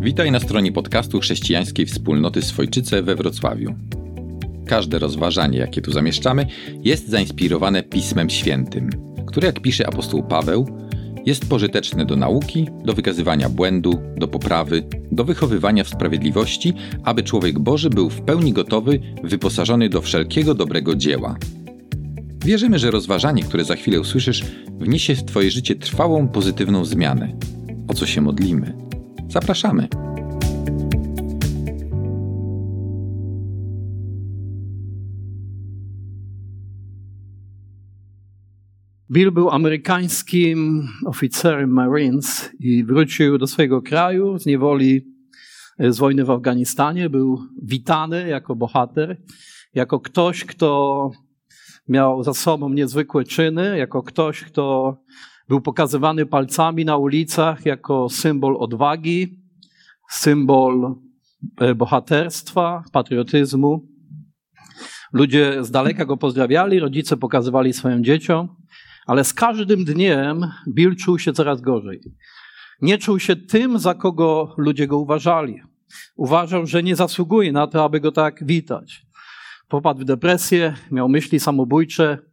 Witaj na stronie podcastu chrześcijańskiej wspólnoty Swojczyce we Wrocławiu. Każde rozważanie, jakie tu zamieszczamy, jest zainspirowane Pismem Świętym, które, jak pisze apostoł Paweł, jest pożyteczne do nauki, do wykazywania błędu, do poprawy, do wychowywania w sprawiedliwości, aby człowiek Boży był w pełni gotowy, wyposażony do wszelkiego dobrego dzieła. Wierzymy, że rozważanie, które za chwilę usłyszysz, wniesie w Twoje życie trwałą, pozytywną zmianę. O co się modlimy? Zapraszamy! Bill był amerykańskim oficerem Marines i wrócił do swojego kraju z niewoli z wojny w Afganistanie. Był witany jako bohater, jako ktoś, kto miał za sobą niezwykłe czyny, jako ktoś, kto był pokazywany palcami na ulicach jako symbol odwagi, symbol e, bohaterstwa, patriotyzmu. Ludzie z daleka go pozdrawiali, rodzice pokazywali swoim dzieciom, ale z każdym dniem Bill czuł się coraz gorzej. Nie czuł się tym, za kogo ludzie go uważali. Uważał, że nie zasługuje na to, aby go tak witać. Popadł w depresję, miał myśli samobójcze.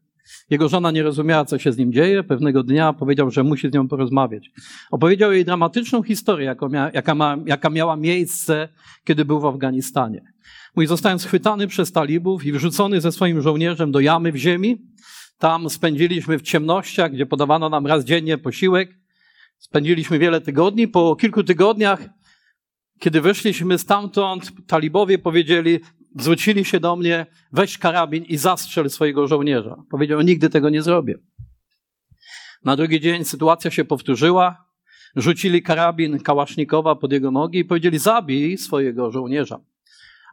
Jego żona nie rozumiała, co się z nim dzieje. Pewnego dnia powiedział, że musi z nią porozmawiać. Opowiedział jej dramatyczną historię, jaka, ma, jaka miała miejsce, kiedy był w Afganistanie. Mój zostałem schwytany przez talibów i wrzucony ze swoim żołnierzem do jamy w ziemi. Tam spędziliśmy w ciemnościach, gdzie podawano nam raz dziennie posiłek. Spędziliśmy wiele tygodni. Po kilku tygodniach, kiedy wyszliśmy stamtąd, talibowie powiedzieli, zwrócili się do mnie, weź karabin i zastrzel swojego żołnierza. Powiedział, nigdy tego nie zrobię. Na drugi dzień sytuacja się powtórzyła. Rzucili karabin kałasznikowa pod jego nogi i powiedzieli, zabij swojego żołnierza.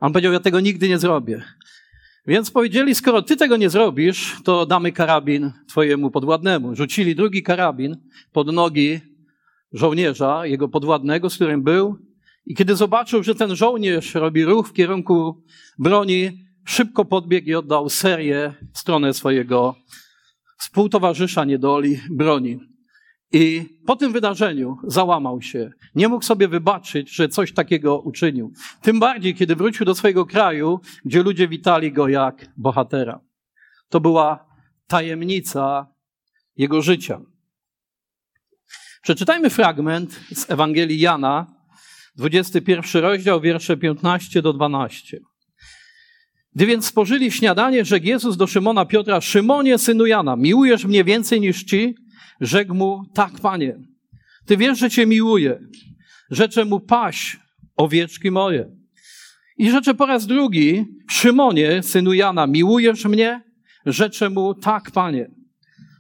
A on powiedział, ja tego nigdy nie zrobię. Więc powiedzieli, skoro ty tego nie zrobisz, to damy karabin twojemu podwładnemu. Rzucili drugi karabin pod nogi żołnierza, jego podwładnego, z którym był. I kiedy zobaczył, że ten żołnierz robi ruch w kierunku broni, szybko podbiegł i oddał serię w stronę swojego współtowarzysza niedoli broni. I po tym wydarzeniu załamał się. Nie mógł sobie wybaczyć, że coś takiego uczynił. Tym bardziej, kiedy wrócił do swojego kraju, gdzie ludzie witali go jak bohatera. To była tajemnica jego życia. Przeczytajmy fragment z Ewangelii Jana, 21 rozdział, wiersze 15 do 12. Gdy więc spożyli śniadanie, rzekł Jezus do Szymona Piotra, Szymonie, synu Jana, miłujesz mnie więcej niż ci? Rzekł mu, tak, panie. Ty wiesz, że cię miłuję. Rzeczę mu, paś, owieczki moje. I rzeczę po raz drugi, Szymonie, synu Jana, miłujesz mnie? Rzeczę mu, tak, panie.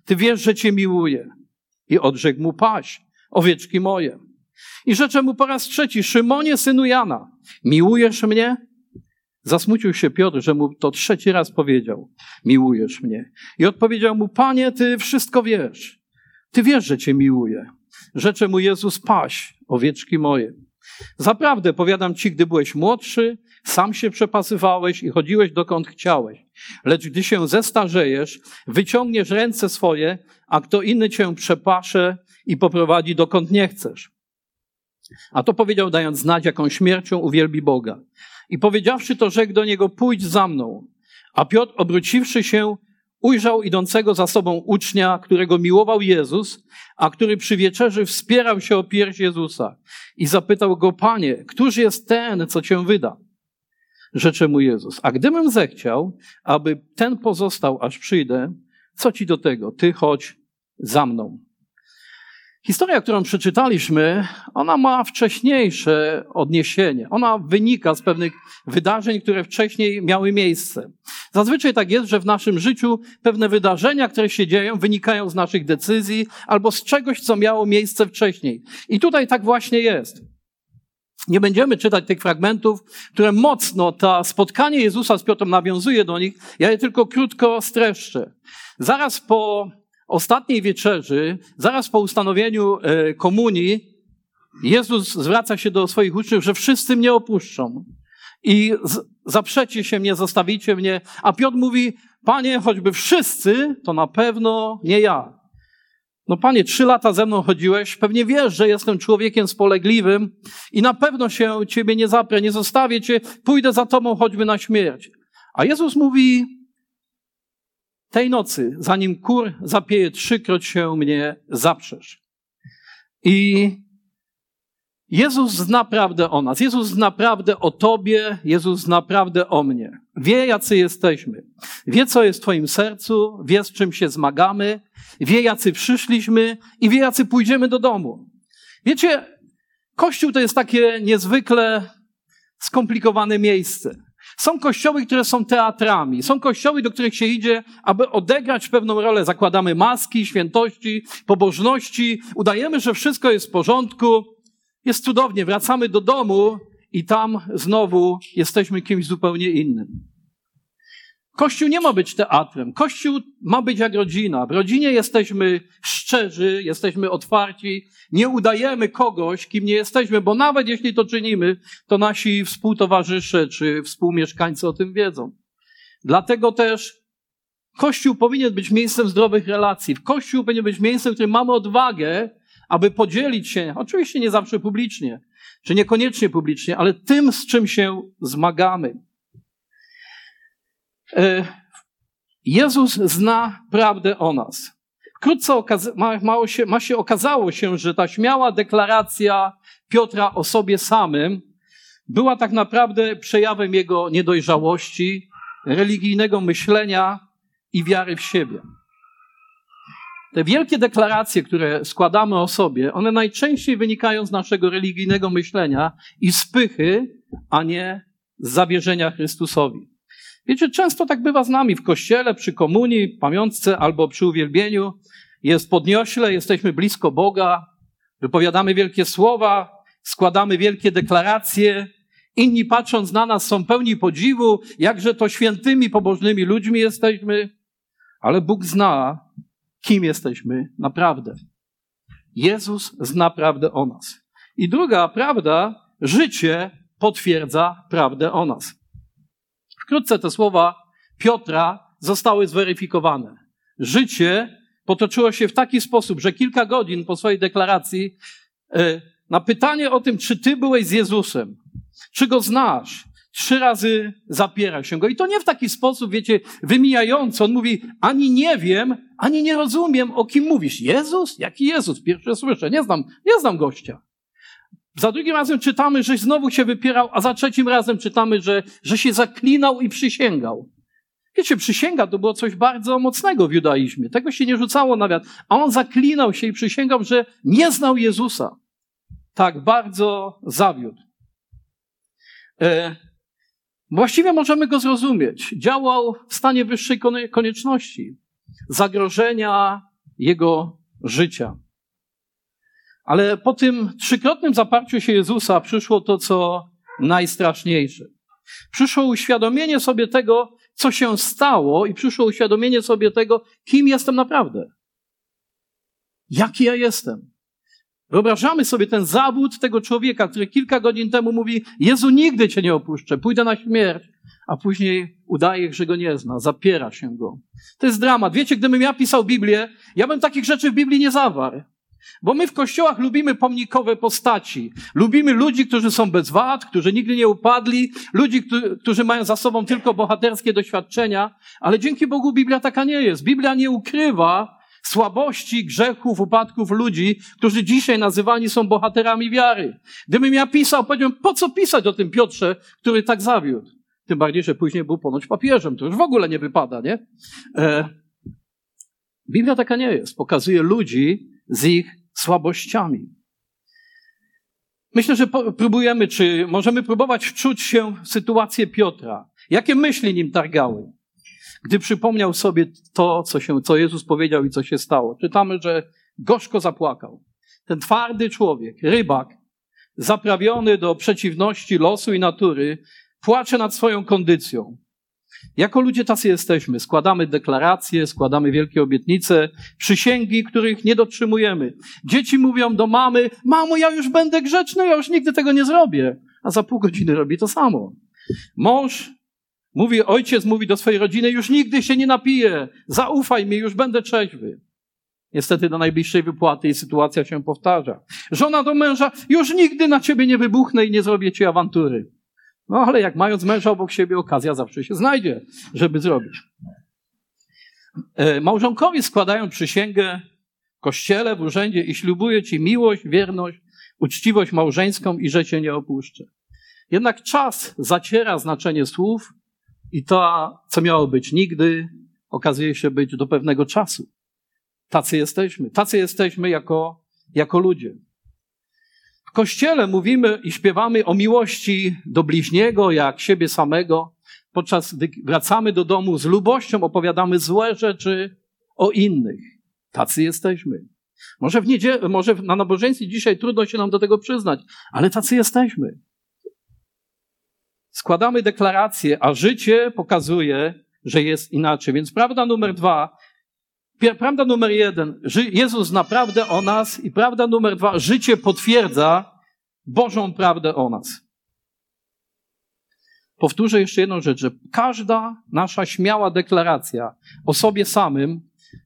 Ty wiesz, że cię miłuję. I odrzekł mu, paś, owieczki moje. I rzeczę mu po raz trzeci, Szymonie, synu Jana, miłujesz mnie? Zasmucił się Piotr, że mu to trzeci raz powiedział, miłujesz mnie. I odpowiedział mu, panie, ty wszystko wiesz. Ty wiesz, że cię miłuję. Rzecze mu Jezus, paś, owieczki moje. Zaprawdę, powiadam ci, gdy byłeś młodszy, sam się przepasywałeś i chodziłeś dokąd chciałeś. Lecz gdy się zestarzejesz, wyciągniesz ręce swoje, a kto inny cię przepasze i poprowadzi dokąd nie chcesz. A to powiedział, dając znać, jaką śmiercią uwielbi Boga. I powiedziawszy to, rzekł do niego, pójdź za mną. A Piotr, obróciwszy się, ujrzał idącego za sobą ucznia, którego miłował Jezus, a który przy wieczerzy wspierał się o pierś Jezusa i zapytał go, Panie, któż jest ten, co cię wyda? Rzecze mu Jezus, a gdybym zechciał, aby ten pozostał, aż przyjdę, co ci do tego? Ty chodź za mną. Historia, którą przeczytaliśmy, ona ma wcześniejsze odniesienie. Ona wynika z pewnych wydarzeń, które wcześniej miały miejsce. Zazwyczaj tak jest, że w naszym życiu pewne wydarzenia, które się dzieją, wynikają z naszych decyzji albo z czegoś, co miało miejsce wcześniej. I tutaj tak właśnie jest. Nie będziemy czytać tych fragmentów, które mocno to spotkanie Jezusa z Piotrem nawiązuje do nich. Ja je tylko krótko streszczę. Zaraz po ostatniej wieczerzy, zaraz po ustanowieniu e, komunii, Jezus zwraca się do swoich uczniów, że wszyscy mnie opuszczą i zaprzecie się mnie, zostawicie mnie. A Piotr mówi, panie, choćby wszyscy, to na pewno nie ja. No panie, trzy lata ze mną chodziłeś, pewnie wiesz, że jestem człowiekiem spolegliwym i na pewno się ciebie nie zaprę, nie zostawię cię, pójdę za tobą choćby na śmierć. A Jezus mówi, tej nocy, zanim kur zapieje, trzykroć się mnie zaprzesz. I Jezus zna prawdę o nas. Jezus zna prawdę o Tobie. Jezus zna prawdę o mnie. Wie, jacy jesteśmy. Wie, co jest w Twoim sercu. Wie, z czym się zmagamy. Wie, jacy przyszliśmy i wie, jacy pójdziemy do domu. Wiecie, Kościół to jest takie niezwykle skomplikowane miejsce. Są kościoły, które są teatrami. Są kościoły, do których się idzie, aby odegrać pewną rolę. Zakładamy maski, świętości, pobożności. Udajemy, że wszystko jest w porządku. Jest cudownie. Wracamy do domu i tam znowu jesteśmy kimś zupełnie innym. Kościół nie ma być teatrem. Kościół ma być jak rodzina. W rodzinie jesteśmy szczerzy, jesteśmy otwarci, nie udajemy kogoś, kim nie jesteśmy, bo nawet jeśli to czynimy, to nasi współtowarzysze czy współmieszkańcy o tym wiedzą. Dlatego też Kościół powinien być miejscem zdrowych relacji. Kościół powinien być miejscem, w którym mamy odwagę, aby podzielić się, oczywiście nie zawsze publicznie, czy niekoniecznie publicznie, ale tym, z czym się zmagamy. E, Jezus zna prawdę o nas. Wkrótce ma, się, ma się okazało się, że ta śmiała deklaracja Piotra o sobie samym była tak naprawdę przejawem jego niedojrzałości, religijnego myślenia i wiary w siebie. Te wielkie deklaracje, które składamy o sobie, one najczęściej wynikają z naszego religijnego myślenia i spychy, a nie z zawierzenia Chrystusowi. Wiecie, często tak bywa z nami w kościele, przy komunii, pamiątce albo przy uwielbieniu. Jest podniośle, jesteśmy blisko Boga, wypowiadamy wielkie słowa, składamy wielkie deklaracje. Inni patrząc na nas są pełni podziwu, jakże to świętymi, pobożnymi ludźmi jesteśmy. Ale Bóg zna, kim jesteśmy naprawdę. Jezus zna prawdę o nas. I druga prawda, życie potwierdza prawdę o nas. Wkrótce te słowa Piotra zostały zweryfikowane. Życie potoczyło się w taki sposób, że kilka godzin po swojej deklaracji e, na pytanie o tym, czy ty byłeś z Jezusem, czy go znasz, trzy razy zapiera się go. I to nie w taki sposób, wiecie, wymijający. On mówi, ani nie wiem, ani nie rozumiem, o kim mówisz. Jezus? Jaki Jezus? Pierwsze słyszę. Nie znam, nie znam gościa. Za drugim razem czytamy, że znowu się wypierał, a za trzecim razem czytamy, że, że się zaklinał i przysięgał. Wiecie, przysięga to było coś bardzo mocnego w judaizmie. Tego się nie rzucało na wiatr. A on zaklinał się i przysięgał, że nie znał Jezusa. Tak bardzo zawiódł. E, właściwie możemy go zrozumieć. Działał w stanie wyższej konieczności, zagrożenia jego życia. Ale po tym trzykrotnym zaparciu się Jezusa przyszło to, co najstraszniejsze. Przyszło uświadomienie sobie tego, co się stało, i przyszło uświadomienie sobie tego, kim jestem naprawdę. Jaki ja jestem. Wyobrażamy sobie ten zawód tego człowieka, który kilka godzin temu mówi: Jezu, nigdy cię nie opuszczę, pójdę na śmierć, a później udaje, że go nie zna, zapiera się go. To jest dramat. Wiecie, gdybym ja pisał Biblię, ja bym takich rzeczy w Biblii nie zawarł. Bo my w kościołach lubimy pomnikowe postaci. Lubimy ludzi, którzy są bez wad, którzy nigdy nie upadli, ludzi, którzy mają za sobą tylko bohaterskie doświadczenia, ale dzięki Bogu Biblia taka nie jest. Biblia nie ukrywa słabości, grzechów, upadków ludzi, którzy dzisiaj nazywani są bohaterami wiary. Gdybym ja pisał, powiedziałbym, po co pisać o tym Piotrze, który tak zawiódł? Tym bardziej, że później był ponoć papieżem. To już w ogóle nie wypada, nie? E... Biblia taka nie jest. Pokazuje ludzi, z ich słabościami. Myślę, że próbujemy, czy możemy próbować wczuć się w sytuację Piotra. Jakie myśli nim targały? Gdy przypomniał sobie to, co, się, co Jezus powiedział i co się stało. Czytamy, że gorzko zapłakał. Ten twardy człowiek, rybak, zaprawiony do przeciwności losu i natury, płacze nad swoją kondycją. Jako ludzie tacy jesteśmy. Składamy deklaracje, składamy wielkie obietnice, przysięgi, których nie dotrzymujemy. Dzieci mówią do mamy, mamo, ja już będę grzeczny, ja już nigdy tego nie zrobię. A za pół godziny robi to samo. Mąż mówi, ojciec mówi do swojej rodziny, już nigdy się nie napiję, zaufaj mi, już będę trzeźwy. Niestety do najbliższej wypłaty i sytuacja się powtarza. Żona do męża, już nigdy na ciebie nie wybuchnę i nie zrobię ci awantury. No ale jak mając męża obok siebie, okazja zawsze się znajdzie, żeby zrobić. E, małżonkowie składają przysięgę w kościele, w urzędzie i ślubuję ci miłość, wierność, uczciwość małżeńską i że cię nie opuszczę. Jednak czas zaciera znaczenie słów i to, co miało być nigdy, okazuje się być do pewnego czasu. Tacy jesteśmy. Tacy jesteśmy jako, jako ludzie. Kościele mówimy i śpiewamy o miłości do bliźniego, jak siebie samego, podczas gdy wracamy do domu z lubością, opowiadamy złe rzeczy o innych. Tacy jesteśmy. Może, w niedziel- może na nabożeństwie dzisiaj trudno się nam do tego przyznać, ale tacy jesteśmy. Składamy deklaracje, a życie pokazuje, że jest inaczej. Więc prawda numer dwa, prawda numer jeden, Jezus naprawdę o nas i prawda numer dwa, życie potwierdza Bożą prawdę o nas. Powtórzę jeszcze jedną rzecz, że każda nasza śmiała deklaracja o sobie samym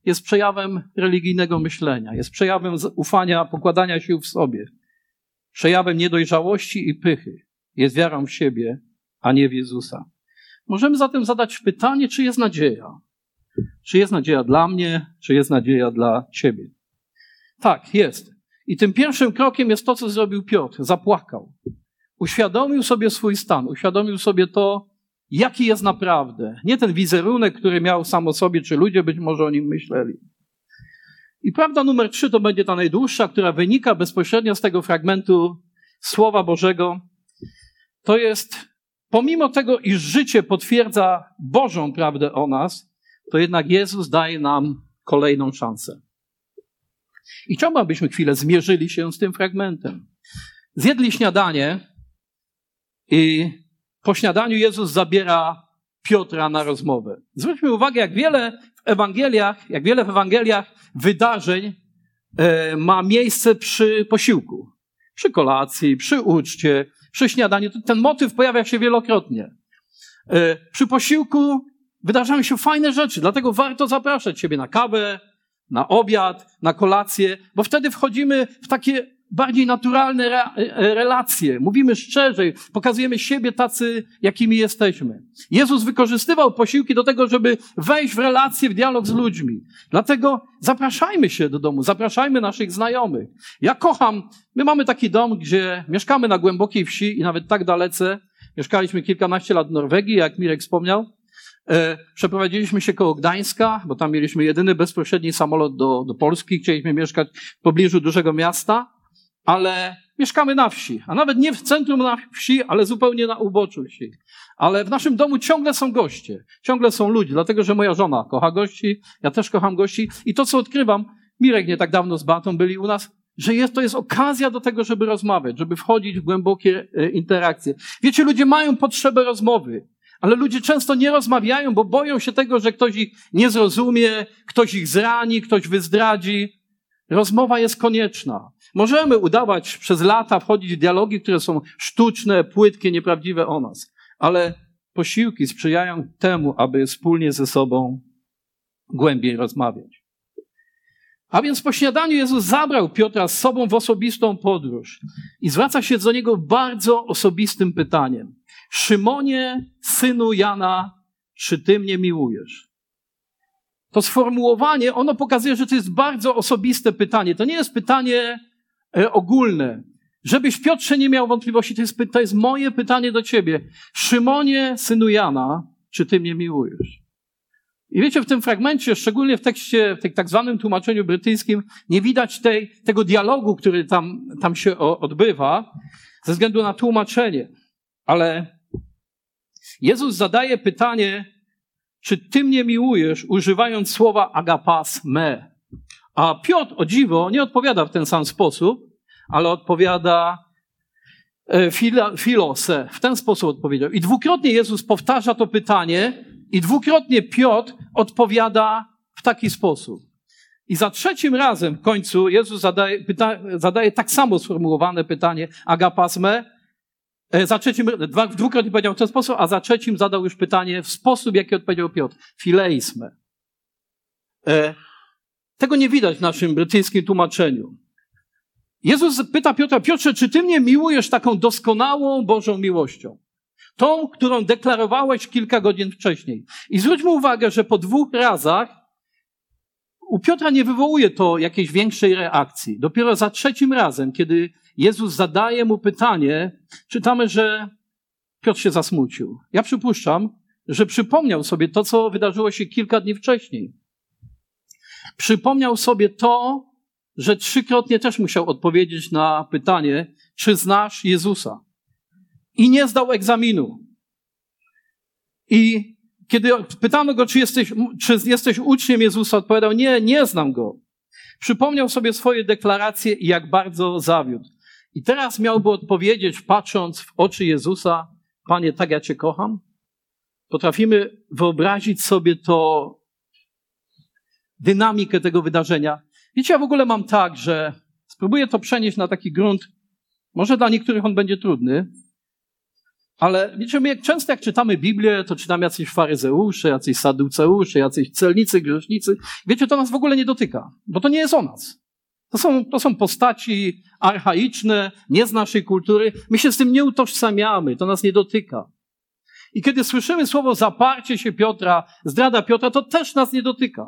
jest przejawem religijnego myślenia, jest przejawem ufania, pokładania sił w sobie, przejawem niedojrzałości i pychy, jest wiarą w siebie, a nie w Jezusa. Możemy zatem zadać pytanie, czy jest nadzieja? Czy jest nadzieja dla mnie, czy jest nadzieja dla ciebie? Tak, jest. I tym pierwszym krokiem jest to, co zrobił Piotr. Zapłakał. Uświadomił sobie swój stan, uświadomił sobie to, jaki jest naprawdę. Nie ten wizerunek, który miał sam o sobie, czy ludzie być może o nim myśleli. I prawda numer trzy to będzie ta najdłuższa, która wynika bezpośrednio z tego fragmentu Słowa Bożego. To jest, pomimo tego, iż życie potwierdza Bożą prawdę o nas, to jednak Jezus daje nam kolejną szansę. I chciałbym, abyśmy chwilę zmierzyli się z tym fragmentem. Zjedli śniadanie i po śniadaniu Jezus zabiera Piotra na rozmowę. Zwróćmy uwagę, jak wiele w Ewangeliach, jak wiele w Ewangeliach wydarzeń e, ma miejsce przy posiłku. Przy kolacji, przy uczcie, przy śniadaniu. Ten motyw pojawia się wielokrotnie. E, przy posiłku wydarzają się fajne rzeczy, dlatego warto zapraszać siebie na kawę, na obiad, na kolację, bo wtedy wchodzimy w takie bardziej naturalne re, e, relacje. Mówimy szczerzej, pokazujemy siebie tacy, jakimi jesteśmy. Jezus wykorzystywał posiłki do tego, żeby wejść w relacje, w dialog z ludźmi. Dlatego zapraszajmy się do domu, zapraszajmy naszych znajomych. Ja kocham, my mamy taki dom, gdzie mieszkamy na głębokiej wsi i nawet tak dalece. Mieszkaliśmy kilkanaście lat w Norwegii, jak Mirek wspomniał. E, przeprowadziliśmy się koło Gdańska, bo tam mieliśmy jedyny bezpośredni samolot do, do Polski. Chcieliśmy mieszkać w pobliżu dużego miasta ale mieszkamy na wsi, a nawet nie w centrum na wsi, ale zupełnie na uboczu wsi. Ale w naszym domu ciągle są goście, ciągle są ludzie, dlatego że moja żona kocha gości, ja też kocham gości i to, co odkrywam, Mirek nie tak dawno z Batą byli u nas, że jest, to jest okazja do tego, żeby rozmawiać, żeby wchodzić w głębokie e, interakcje. Wiecie, ludzie mają potrzebę rozmowy, ale ludzie często nie rozmawiają, bo boją się tego, że ktoś ich nie zrozumie, ktoś ich zrani, ktoś wyzdradzi. Rozmowa jest konieczna. Możemy udawać przez lata, wchodzić w dialogi, które są sztuczne, płytkie, nieprawdziwe o nas, ale posiłki sprzyjają temu, aby wspólnie ze sobą głębiej rozmawiać. A więc po śniadaniu Jezus zabrał Piotra z sobą w osobistą podróż i zwraca się do niego bardzo osobistym pytaniem. Szymonie, synu Jana, czy ty mnie miłujesz? To sformułowanie, ono pokazuje, że to jest bardzo osobiste pytanie. To nie jest pytanie e, ogólne. Żebyś Piotrze nie miał wątpliwości, to jest, to jest moje pytanie do ciebie. Szymonie, synu Jana, czy ty mnie miłujesz? I wiecie, w tym fragmencie, szczególnie w tekście, w tak zwanym tłumaczeniu brytyjskim, nie widać tej, tego dialogu, który tam, tam się odbywa, ze względu na tłumaczenie. Ale Jezus zadaje pytanie, czy ty mnie miłujesz, używając słowa agapas me. A Piotr, o dziwo, nie odpowiada w ten sam sposób, ale odpowiada e, filose. W ten sposób odpowiedział. I dwukrotnie Jezus powtarza to pytanie i dwukrotnie Piotr odpowiada w taki sposób. I za trzecim razem w końcu Jezus zadaje, pyta, zadaje tak samo sformułowane pytanie agapas me, E, za trzecim, dwa, dwukrotnie powiedział w ten sposób, a za trzecim zadał już pytanie w sposób, jaki odpowiedział Piotr. Fileisme. Tego nie widać w naszym brytyjskim tłumaczeniu. Jezus pyta Piotra, Piotrze, czy ty mnie miłujesz taką doskonałą Bożą miłością? Tą, którą deklarowałeś kilka godzin wcześniej. I zwróćmy uwagę, że po dwóch razach u Piotra nie wywołuje to jakiejś większej reakcji. Dopiero za trzecim razem, kiedy Jezus zadaje mu pytanie, czytamy, że Piotr się zasmucił. Ja przypuszczam, że przypomniał sobie to, co wydarzyło się kilka dni wcześniej. Przypomniał sobie to, że trzykrotnie też musiał odpowiedzieć na pytanie, czy znasz Jezusa. I nie zdał egzaminu. I kiedy pytamy go, czy jesteś, czy jesteś uczniem Jezusa, odpowiadał, nie, nie znam go. Przypomniał sobie swoje deklaracje i jak bardzo zawiódł. I teraz miałby odpowiedzieć, patrząc w oczy Jezusa, Panie, tak ja Cię kocham? Potrafimy wyobrazić sobie to, dynamikę tego wydarzenia. Wiecie, ja w ogóle mam tak, że spróbuję to przenieść na taki grunt, może dla niektórych on będzie trudny, ale wiecie, my jak często jak czytamy Biblię, to czytamy jacyś faryzeusze, jacyś saduceusze, jacyś celnicy, grzesznicy. Wiecie, to nas w ogóle nie dotyka, bo to nie jest o nas. To są, to są postaci archaiczne, nie z naszej kultury. My się z tym nie utożsamiamy, to nas nie dotyka. I kiedy słyszymy słowo zaparcie się Piotra, zdrada Piotra, to też nas nie dotyka.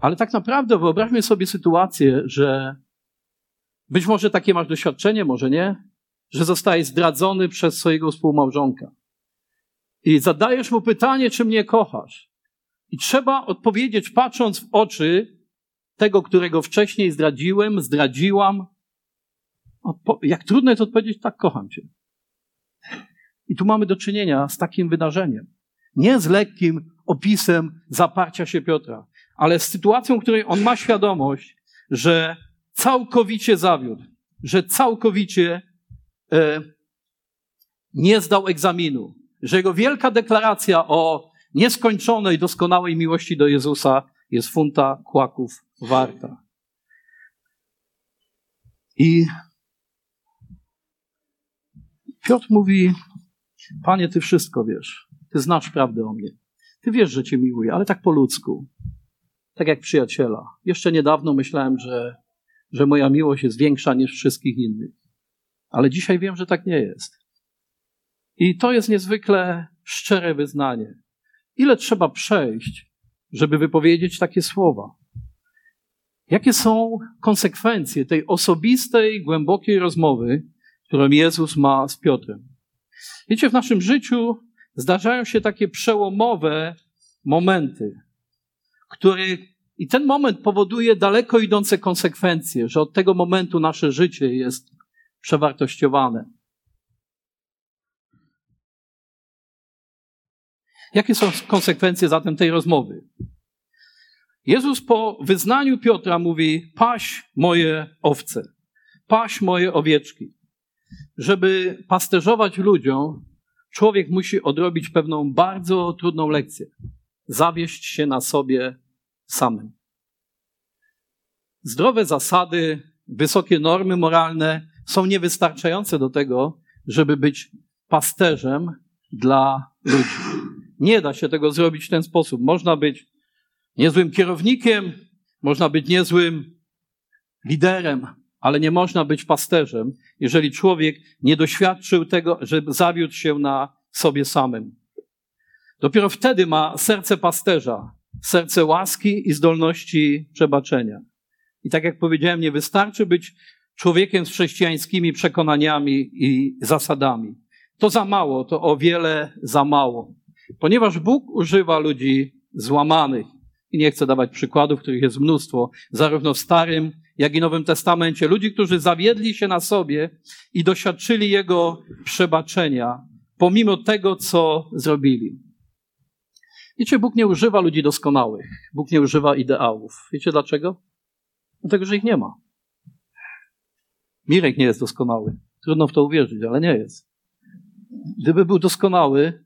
Ale tak naprawdę wyobraźmy sobie sytuację, że być może takie masz doświadczenie, może nie, że zostajesz zdradzony przez swojego współmałżonka. I zadajesz mu pytanie, czy mnie kochasz. I trzeba odpowiedzieć, patrząc w oczy tego, którego wcześniej zdradziłem, zdradziłam. Jak trudno jest odpowiedzieć, tak, kocham cię. I tu mamy do czynienia z takim wydarzeniem. Nie z lekkim opisem zaparcia się Piotra, ale z sytuacją, w której on ma świadomość, że całkowicie zawiódł, że całkowicie nie zdał egzaminu, że jego wielka deklaracja o nieskończonej, doskonałej miłości do Jezusa jest funta kłaków warta. I Piotr mówi, Panie, Ty wszystko wiesz. Ty znasz prawdę o mnie. Ty wiesz, że Cię miłuję, ale tak po ludzku. Tak jak przyjaciela. Jeszcze niedawno myślałem, że, że moja miłość jest większa niż wszystkich innych. Ale dzisiaj wiem, że tak nie jest. I to jest niezwykle szczere wyznanie. Ile trzeba przejść, żeby wypowiedzieć takie słowa? Jakie są konsekwencje tej osobistej, głębokiej rozmowy, którą Jezus ma z Piotrem? Wiecie, w naszym życiu zdarzają się takie przełomowe momenty, które i ten moment powoduje daleko idące konsekwencje, że od tego momentu nasze życie jest przewartościowane. Jakie są konsekwencje zatem tej rozmowy? Jezus po wyznaniu Piotra mówi: Paś moje owce, paś moje owieczki. Żeby pasterzować ludziom, człowiek musi odrobić pewną bardzo trudną lekcję. Zawieść się na sobie samym. Zdrowe zasady, wysokie normy moralne są niewystarczające do tego, żeby być pasterzem dla ludzi. Nie da się tego zrobić w ten sposób. Można być niezłym kierownikiem, można być niezłym liderem, ale nie można być pasterzem, jeżeli człowiek nie doświadczył tego, że zawiódł się na sobie samym. Dopiero wtedy ma serce pasterza, serce łaski i zdolności przebaczenia. I tak jak powiedziałem, nie wystarczy być człowiekiem z chrześcijańskimi przekonaniami i zasadami. To za mało, to o wiele za mało. Ponieważ Bóg używa ludzi złamanych, i nie chcę dawać przykładów, których jest mnóstwo, zarówno w Starym, jak i Nowym Testamencie. Ludzi, którzy zawiedli się na sobie i doświadczyli Jego przebaczenia, pomimo tego, co zrobili. Wiecie, Bóg nie używa ludzi doskonałych. Bóg nie używa ideałów. Wiecie dlaczego? Dlatego, że ich nie ma. Mirek nie jest doskonały. Trudno w to uwierzyć, ale nie jest. Gdyby był doskonały,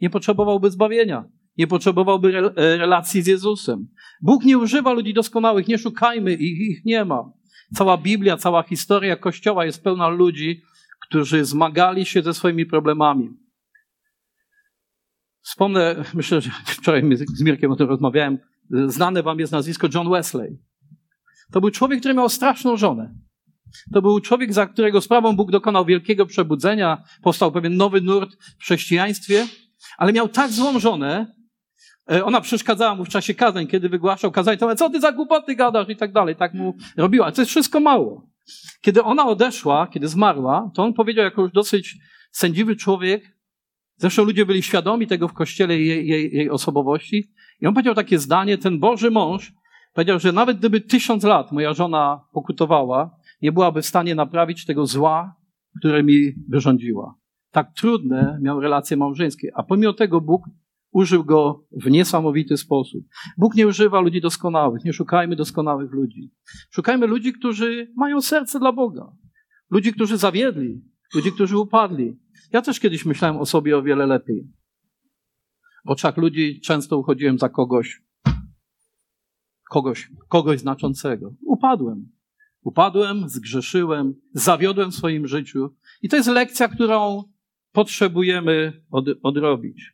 nie potrzebowałby zbawienia nie potrzebowałby e, relacji z Jezusem. Bóg nie używa ludzi doskonałych, nie szukajmy ich, ich nie ma. Cała Biblia, cała historia Kościoła jest pełna ludzi, którzy zmagali się ze swoimi problemami. Wspomnę, myślę, że wczoraj z Mirkiem o tym rozmawiałem, Znane wam jest nazwisko John Wesley. To był człowiek, który miał straszną żonę. To był człowiek, za którego sprawą Bóg dokonał wielkiego przebudzenia, powstał pewien nowy nurt w chrześcijaństwie, ale miał tak złą żonę, e, ona przeszkadzała mu w czasie kazań, kiedy wygłaszał kazań, to co ty za głupoty gadasz i tak dalej, tak mu robiła. To jest wszystko mało. Kiedy ona odeszła, kiedy zmarła, to on powiedział jako już dosyć sędziwy człowiek, zresztą ludzie byli świadomi tego w kościele jej, jej, jej osobowości, i on powiedział takie zdanie, ten Boży mąż powiedział, że nawet gdyby tysiąc lat moja żona pokutowała, nie byłaby w stanie naprawić tego zła, które mi wyrządziła. Tak trudne miał relacje małżeńskie, a pomimo tego Bóg użył go w niesamowity sposób. Bóg nie używa ludzi doskonałych, nie szukajmy doskonałych ludzi. Szukajmy ludzi, którzy mają serce dla Boga. Ludzi, którzy zawiedli, ludzi, którzy upadli. Ja też kiedyś myślałem o sobie o wiele lepiej. W oczach ludzi często uchodziłem za kogoś, kogoś, kogoś znaczącego. Upadłem. Upadłem, zgrzeszyłem, zawiodłem w swoim życiu. I to jest lekcja, którą potrzebujemy od, odrobić.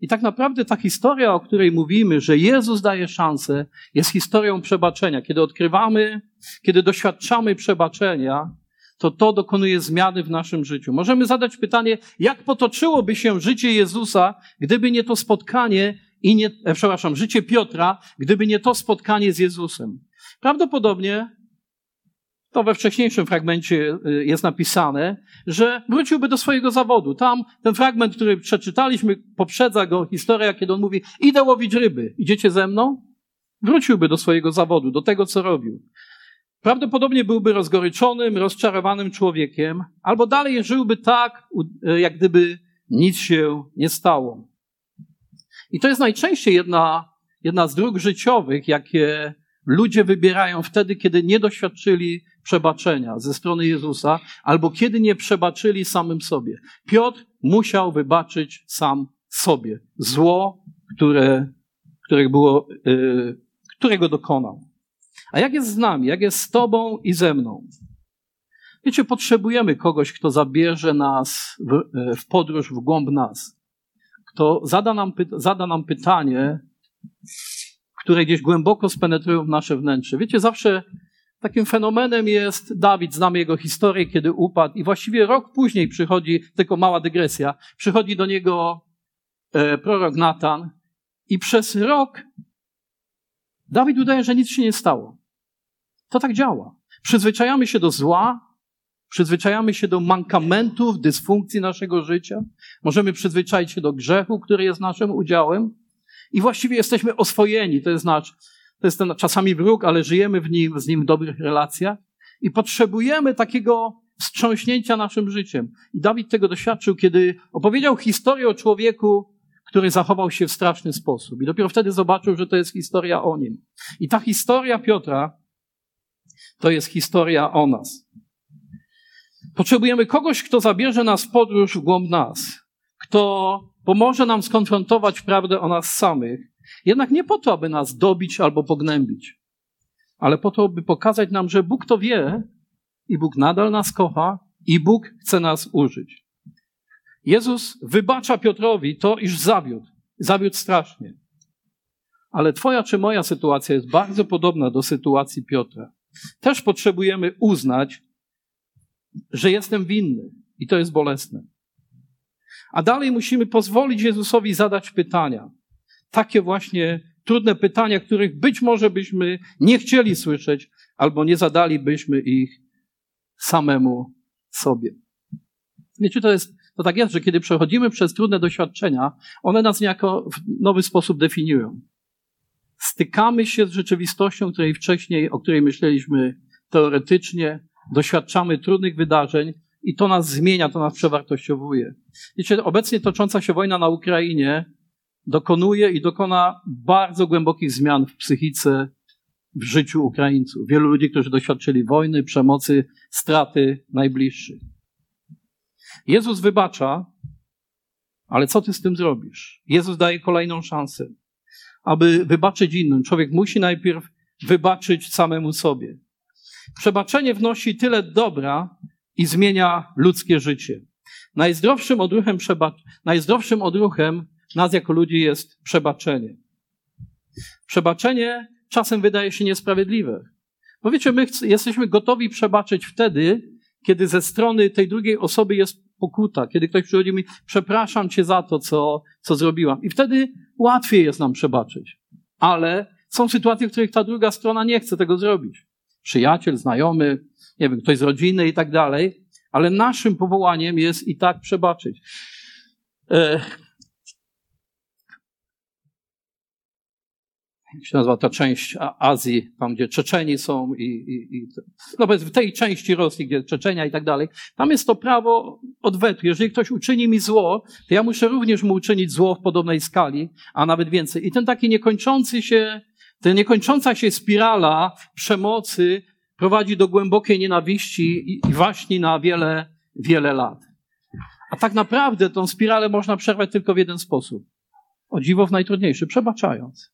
I tak naprawdę ta historia, o której mówimy, że Jezus daje szansę, jest historią przebaczenia. Kiedy odkrywamy, kiedy doświadczamy przebaczenia, to to dokonuje zmiany w naszym życiu. Możemy zadać pytanie, jak potoczyłoby się życie Jezusa, gdyby nie to spotkanie i nie, e, przepraszam, życie Piotra, gdyby nie to spotkanie z Jezusem. Prawdopodobnie to we wcześniejszym fragmencie y, jest napisane, że wróciłby do swojego zawodu. Tam ten fragment, który przeczytaliśmy, poprzedza go historia, kiedy on mówi: Idę łowić ryby, idziecie ze mną? Wróciłby do swojego zawodu, do tego, co robił. Prawdopodobnie byłby rozgoryczonym, rozczarowanym człowiekiem, albo dalej żyłby tak, y, jak gdyby nic się nie stało. I to jest najczęściej jedna, jedna z dróg życiowych, jakie ludzie wybierają wtedy, kiedy nie doświadczyli przebaczenia ze strony Jezusa, albo kiedy nie przebaczyli samym sobie. Piotr musiał wybaczyć sam sobie zło, które, które było, yy, którego dokonał. A jak jest z nami, jak jest z Tobą i ze mną? Wiecie, potrzebujemy kogoś, kto zabierze nas w, y, w podróż w głąb nas, kto zada nam, zada nam pytanie, które gdzieś głęboko spenetrują w nasze wnętrze. Wiecie, zawsze Takim fenomenem jest Dawid, znamy jego historię, kiedy upadł i właściwie rok później przychodzi, tylko mała dygresja, przychodzi do niego e, prorok Natan i przez rok Dawid udaje, że nic się nie stało. To tak działa. Przyzwyczajamy się do zła, przyzwyczajamy się do mankamentów, dysfunkcji naszego życia, możemy przyzwyczaić się do grzechu, który jest naszym udziałem i właściwie jesteśmy oswojeni, to jest nasz to jest ten czasami wróg, ale żyjemy w nim, z nim w dobrych relacjach i potrzebujemy takiego wstrząśnięcia naszym życiem. I Dawid tego doświadczył, kiedy opowiedział historię o człowieku, który zachował się w straszny sposób. I dopiero wtedy zobaczył, że to jest historia o nim. I ta historia Piotra to jest historia o nas. Potrzebujemy kogoś, kto zabierze nas w podróż w głąb nas, kto pomoże nam skonfrontować prawdę o nas samych, jednak nie po to, aby nas dobić albo pognębić, ale po to, by pokazać nam, że Bóg to wie i Bóg nadal nas kocha i Bóg chce nas użyć. Jezus wybacza Piotrowi to, iż zawiódł. Zawiódł strasznie. Ale Twoja czy moja sytuacja jest bardzo podobna do sytuacji Piotra. Też potrzebujemy uznać, że jestem winny i to jest bolesne. A dalej musimy pozwolić Jezusowi zadać pytania takie właśnie trudne pytania, których być może byśmy nie chcieli słyszeć, albo nie zadalibyśmy ich samemu sobie. Wiecie, to jest, to tak jest, że kiedy przechodzimy przez trudne doświadczenia, one nas niejako w nowy sposób definiują. Stykamy się z rzeczywistością, której wcześniej, o której myśleliśmy teoretycznie, doświadczamy trudnych wydarzeń i to nas zmienia, to nas przewartościowuje. Wiecie, obecnie tocząca się wojna na Ukrainie dokonuje i dokona bardzo głębokich zmian w psychice, w życiu Ukraińców. Wielu ludzi, którzy doświadczyli wojny, przemocy, straty najbliższych. Jezus wybacza, ale co ty z tym zrobisz? Jezus daje kolejną szansę. Aby wybaczyć innym, człowiek musi najpierw wybaczyć samemu sobie. Przebaczenie wnosi tyle dobra i zmienia ludzkie życie. Najzdrowszym odruchem, przebacz... Najzdrowszym odruchem nas jako ludzi jest przebaczenie. Przebaczenie czasem wydaje się niesprawiedliwe. Bo wiecie, my jesteśmy gotowi przebaczyć wtedy, kiedy ze strony tej drugiej osoby jest pokuta, kiedy ktoś przychodzi i mówi, przepraszam cię za to, co, co zrobiłam. I wtedy łatwiej jest nam przebaczyć. Ale są sytuacje, w których ta druga strona nie chce tego zrobić. Przyjaciel, znajomy, nie wiem, ktoś z rodziny i tak dalej. Ale naszym powołaniem jest i tak przebaczyć. E, jak się nazywa ta część Azji, tam gdzie Czeczeni są i, i, i no w tej części Rosji, gdzie Czeczenia i tak dalej, tam jest to prawo odwetu. Jeżeli ktoś uczyni mi zło, to ja muszę również mu uczynić zło w podobnej skali, a nawet więcej. I ten taki niekończący się, ta niekończąca się spirala przemocy prowadzi do głębokiej nienawiści i, waśni na wiele, wiele lat. A tak naprawdę tą spiralę można przerwać tylko w jeden sposób. O dziwo w najtrudniejszy, przebaczając.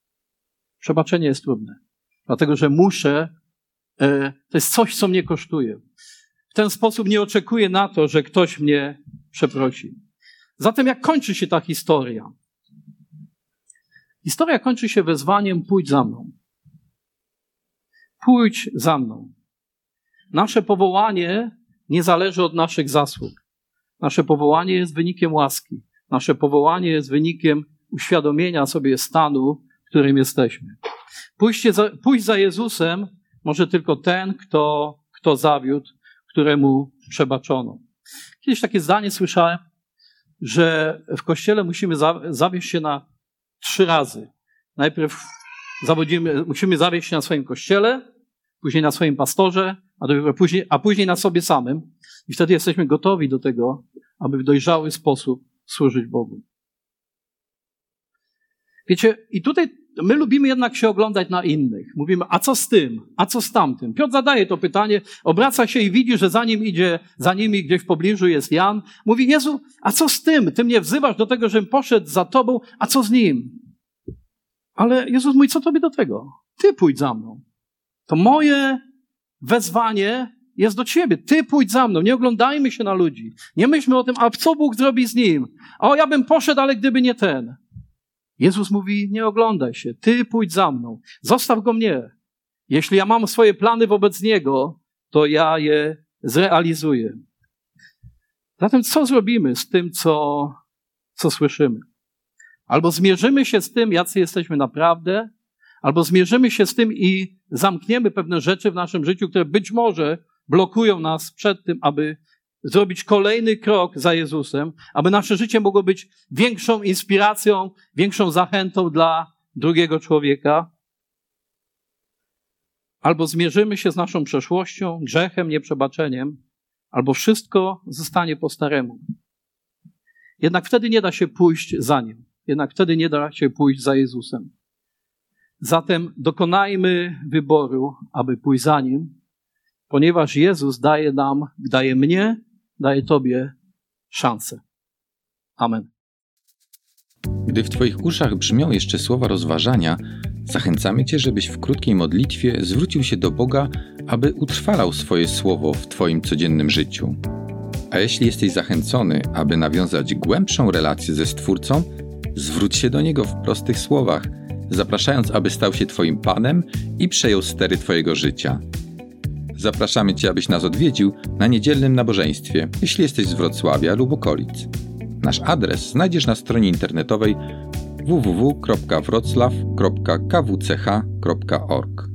Przebaczenie jest trudne, dlatego że muszę, e, to jest coś, co mnie kosztuje. W ten sposób nie oczekuję na to, że ktoś mnie przeprosi. Zatem jak kończy się ta historia? Historia kończy się wezwaniem: pójdź za mną. Pójdź za mną. Nasze powołanie nie zależy od naszych zasług. Nasze powołanie jest wynikiem łaski. Nasze powołanie jest wynikiem uświadomienia sobie stanu, którym jesteśmy. Pójście za, pójść za Jezusem może tylko ten, kto, kto zawiódł, któremu przebaczono. Kiedyś takie zdanie słyszałem, że w kościele musimy za, zawieść się na trzy razy. Najpierw zawodzimy, musimy zawieść na swoim kościele, później na swoim pastorze, a, dopiero później, a później na sobie samym. I wtedy jesteśmy gotowi do tego, aby w dojrzały sposób służyć Bogu. Wiecie, i tutaj my lubimy jednak się oglądać na innych. Mówimy, a co z tym? A co z tamtym? Piotr zadaje to pytanie, obraca się i widzi, że za nim idzie, za nimi gdzieś w pobliżu jest Jan. Mówi, Jezu, a co z tym? Ty mnie wzywasz do tego, żebym poszedł za tobą, a co z nim? Ale Jezus mówi, co tobie do tego? Ty pójdź za mną. To moje wezwanie jest do ciebie. Ty pójdź za mną. Nie oglądajmy się na ludzi. Nie myślmy o tym, a co Bóg zrobi z nim? O, ja bym poszedł, ale gdyby nie ten. Jezus mówi: Nie oglądaj się, ty pójdź za mną, zostaw go mnie. Jeśli ja mam swoje plany wobec niego, to ja je zrealizuję. Zatem co zrobimy z tym, co, co słyszymy? Albo zmierzymy się z tym, jacy jesteśmy naprawdę, albo zmierzymy się z tym i zamkniemy pewne rzeczy w naszym życiu, które być może blokują nas przed tym, aby zrobić kolejny krok za Jezusem, aby nasze życie mogło być większą inspiracją, większą zachętą dla drugiego człowieka. Albo zmierzymy się z naszą przeszłością, grzechem, nieprzebaczeniem, albo wszystko zostanie po staremu. Jednak wtedy nie da się pójść za nim. Jednak wtedy nie da się pójść za Jezusem. Zatem dokonajmy wyboru, aby pójść za nim, ponieważ Jezus daje nam, daje mnie daje Tobie szansę. Amen. Gdy w Twoich uszach brzmią jeszcze słowa rozważania, zachęcamy Cię, żebyś w krótkiej modlitwie zwrócił się do Boga, aby utrwalał swoje słowo w Twoim codziennym życiu. A jeśli jesteś zachęcony, aby nawiązać głębszą relację ze Stwórcą, zwróć się do Niego w prostych słowach, zapraszając, aby stał się Twoim Panem i przejął stery Twojego życia. Zapraszamy Cię, abyś nas odwiedził na niedzielnym nabożeństwie, jeśli jesteś z Wrocławia lub okolic. Nasz adres znajdziesz na stronie internetowej www.wroclaw.kwch.org.